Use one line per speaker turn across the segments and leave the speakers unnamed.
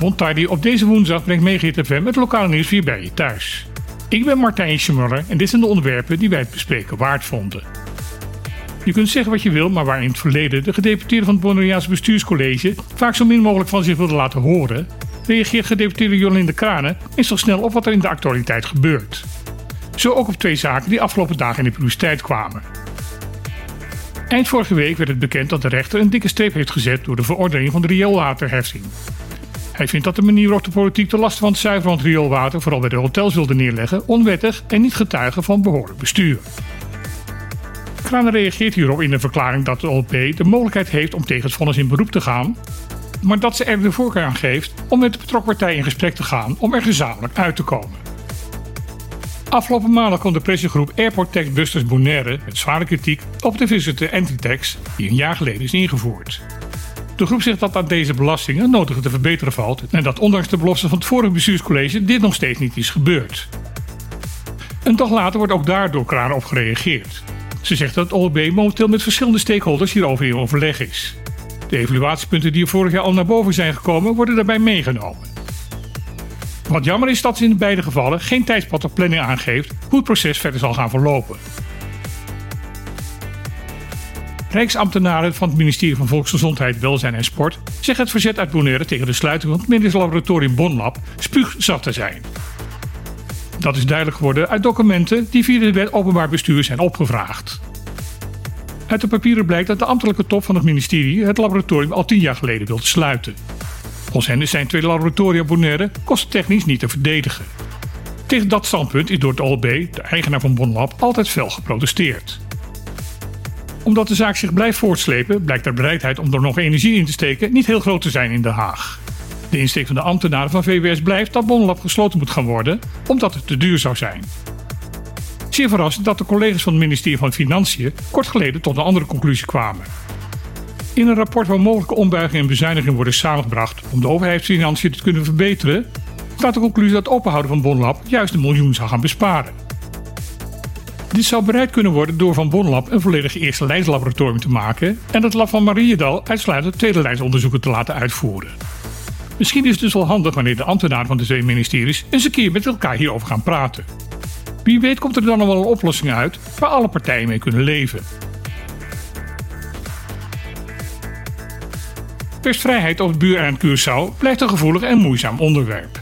Montardi op deze woensdag brengt Megahit FM het lokale nieuws weer bij je thuis. Ik ben Martijn Schmuller en dit zijn de onderwerpen die wij het bespreken waard vonden. Je kunt zeggen wat je wil, maar waar in het verleden de gedeputeerde van het Bonaireaanse bestuurscollege vaak zo min mogelijk van zich wilde laten horen, reageert gedeputeerde Jolinde Kranen meestal snel op wat er in de actualiteit gebeurt. Zo ook op twee zaken die afgelopen dagen in de publiciteit kwamen. Eind vorige week werd het bekend dat de rechter een dikke streep heeft gezet door de verordening van de rioolwaterheffing. Hij vindt dat de manier waarop de politiek de last van het zuiveren rioolwater vooral bij de hotels wilde neerleggen onwettig en niet getuige van behoorlijk bestuur. Kranen reageert hierop in een verklaring dat de OLP de mogelijkheid heeft om tegen het vonnis in beroep te gaan, maar dat ze er de voorkeur aan geeft om met de betrokken partij in gesprek te gaan om er gezamenlijk uit te komen. Afgelopen maandag kwam de pressiegroep Airport Tax Busters Bonaire met zware kritiek op de visitor entry tax die een jaar geleden is ingevoerd. De groep zegt dat aan deze belasting een nodige te verbeteren valt en dat ondanks de belofte van het vorige bestuurscollege dit nog steeds niet is gebeurd. Een dag later wordt ook daar door Kraan op gereageerd. Ze zegt dat het OLB momenteel met verschillende stakeholders hierover in overleg is. De evaluatiepunten die er vorig jaar al naar boven zijn gekomen worden daarbij meegenomen. Wat jammer is dat ze in beide gevallen geen tijdspad of planning aangeeft hoe het proces verder zal gaan verlopen. Rijksambtenaren van het ministerie van Volksgezondheid, Welzijn en Sport zeggen het verzet uit Bonaire tegen de sluiting van het medisch laboratorium Bonlab spuugzat te zijn. Dat is duidelijk geworden uit documenten die via de wet openbaar bestuur zijn opgevraagd. Uit de papieren blijkt dat de ambtelijke top van het ministerie het laboratorium al tien jaar geleden wilde sluiten. Volgens hen zijn twee laboratoria Bonaire kosttechnisch niet te verdedigen. Tegen dat standpunt is door het OLB, de eigenaar van Bonlab, altijd fel geprotesteerd omdat de zaak zich blijft voortslepen, blijkt de bereidheid om er nog energie in te steken niet heel groot te zijn in Den Haag. De insteek van de ambtenaren van VWS blijft dat Bonlab gesloten moet gaan worden, omdat het te duur zou zijn. Zeer verrassend dat de collega's van het ministerie van Financiën kort geleden tot een andere conclusie kwamen. In een rapport waar mogelijke ombuigingen en bezuinigingen worden samengebracht om de overheidsfinanciën te kunnen verbeteren, staat de conclusie dat het openhouden van Bonlab juist een miljoen zou gaan besparen. Dit zou bereikt kunnen worden door van Bonlab een volledig eerste lijnslaboratorium te maken en het lab van Mariedal uitsluitend tweede lijnsonderzoeken te laten uitvoeren. Misschien is het dus wel handig wanneer de ambtenaren van de twee ministeries eens een keer met elkaar hierover gaan praten. Wie weet komt er dan nog wel een oplossing uit waar alle partijen mee kunnen leven. Persvrijheid op het buureiland Curaçao blijft een gevoelig en moeizaam onderwerp.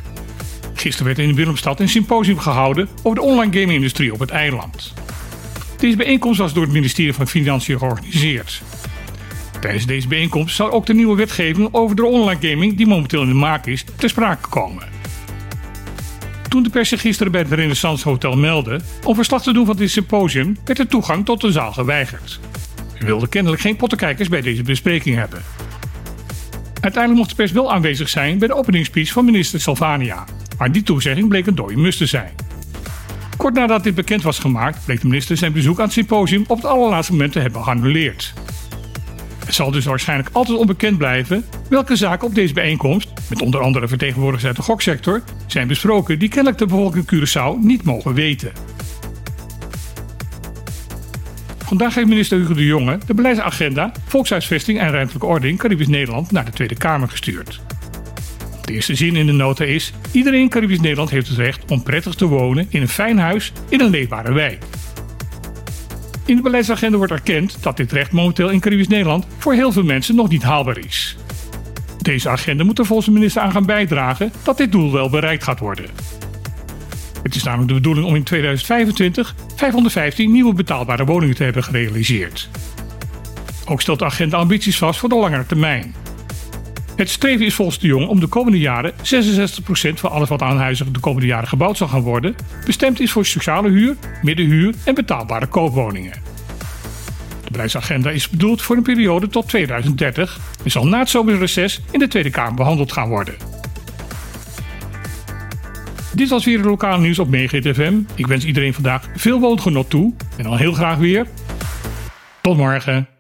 Gisteren werd in Willemstad een symposium gehouden over de online gaming-industrie op het eiland. Deze bijeenkomst was door het ministerie van Financiën georganiseerd. Tijdens deze bijeenkomst zal ook de nieuwe wetgeving over de online gaming die momenteel in de maak is, ter sprake komen. Toen de pers zich gisteren bij het Renaissance Hotel meldde om verslag te doen van dit symposium, werd de toegang tot de zaal geweigerd. We wilden kennelijk geen pottenkijkers bij deze bespreking hebben. Uiteindelijk mocht de pers wel aanwezig zijn bij de openingsspeech van minister Salvania, maar die toezegging bleek een dode mus te zijn. Kort nadat dit bekend was gemaakt, bleek de minister zijn bezoek aan het symposium op het allerlaatste moment te hebben geannuleerd. Het zal dus waarschijnlijk altijd onbekend blijven welke zaken op deze bijeenkomst, met onder andere vertegenwoordigers uit de goksector, zijn besproken die kennelijk de bevolking Curaçao niet mogen weten. Vandaag heeft minister Hugo de Jonge de beleidsagenda Volkshuisvesting en Ruimtelijke Ordening Caribisch Nederland naar de Tweede Kamer gestuurd. De eerste zin in de nota is: Iedereen in Caribisch Nederland heeft het recht om prettig te wonen in een fijn huis in een leefbare wijk. In de beleidsagenda wordt erkend dat dit recht momenteel in Caribisch Nederland voor heel veel mensen nog niet haalbaar is. Deze agenda moet er volgens de minister aan gaan bijdragen dat dit doel wel bereikt gaat worden. Is namelijk de bedoeling om in 2025 515 nieuwe betaalbare woningen te hebben gerealiseerd. Ook stelt de agenda ambities vast voor de langere termijn. Het streven is volgens de Jong om de komende jaren 66% van alles wat aan huizen de komende jaren gebouwd zal gaan worden, bestemd is voor sociale huur, middenhuur en betaalbare koopwoningen. De beleidsagenda is bedoeld voor een periode tot 2030 en zal na het zomerreces in de Tweede Kamer behandeld gaan worden. Dit was weer het lokale nieuws op Megahit FM. Ik wens iedereen vandaag veel woongenot toe en dan heel graag weer. Tot morgen.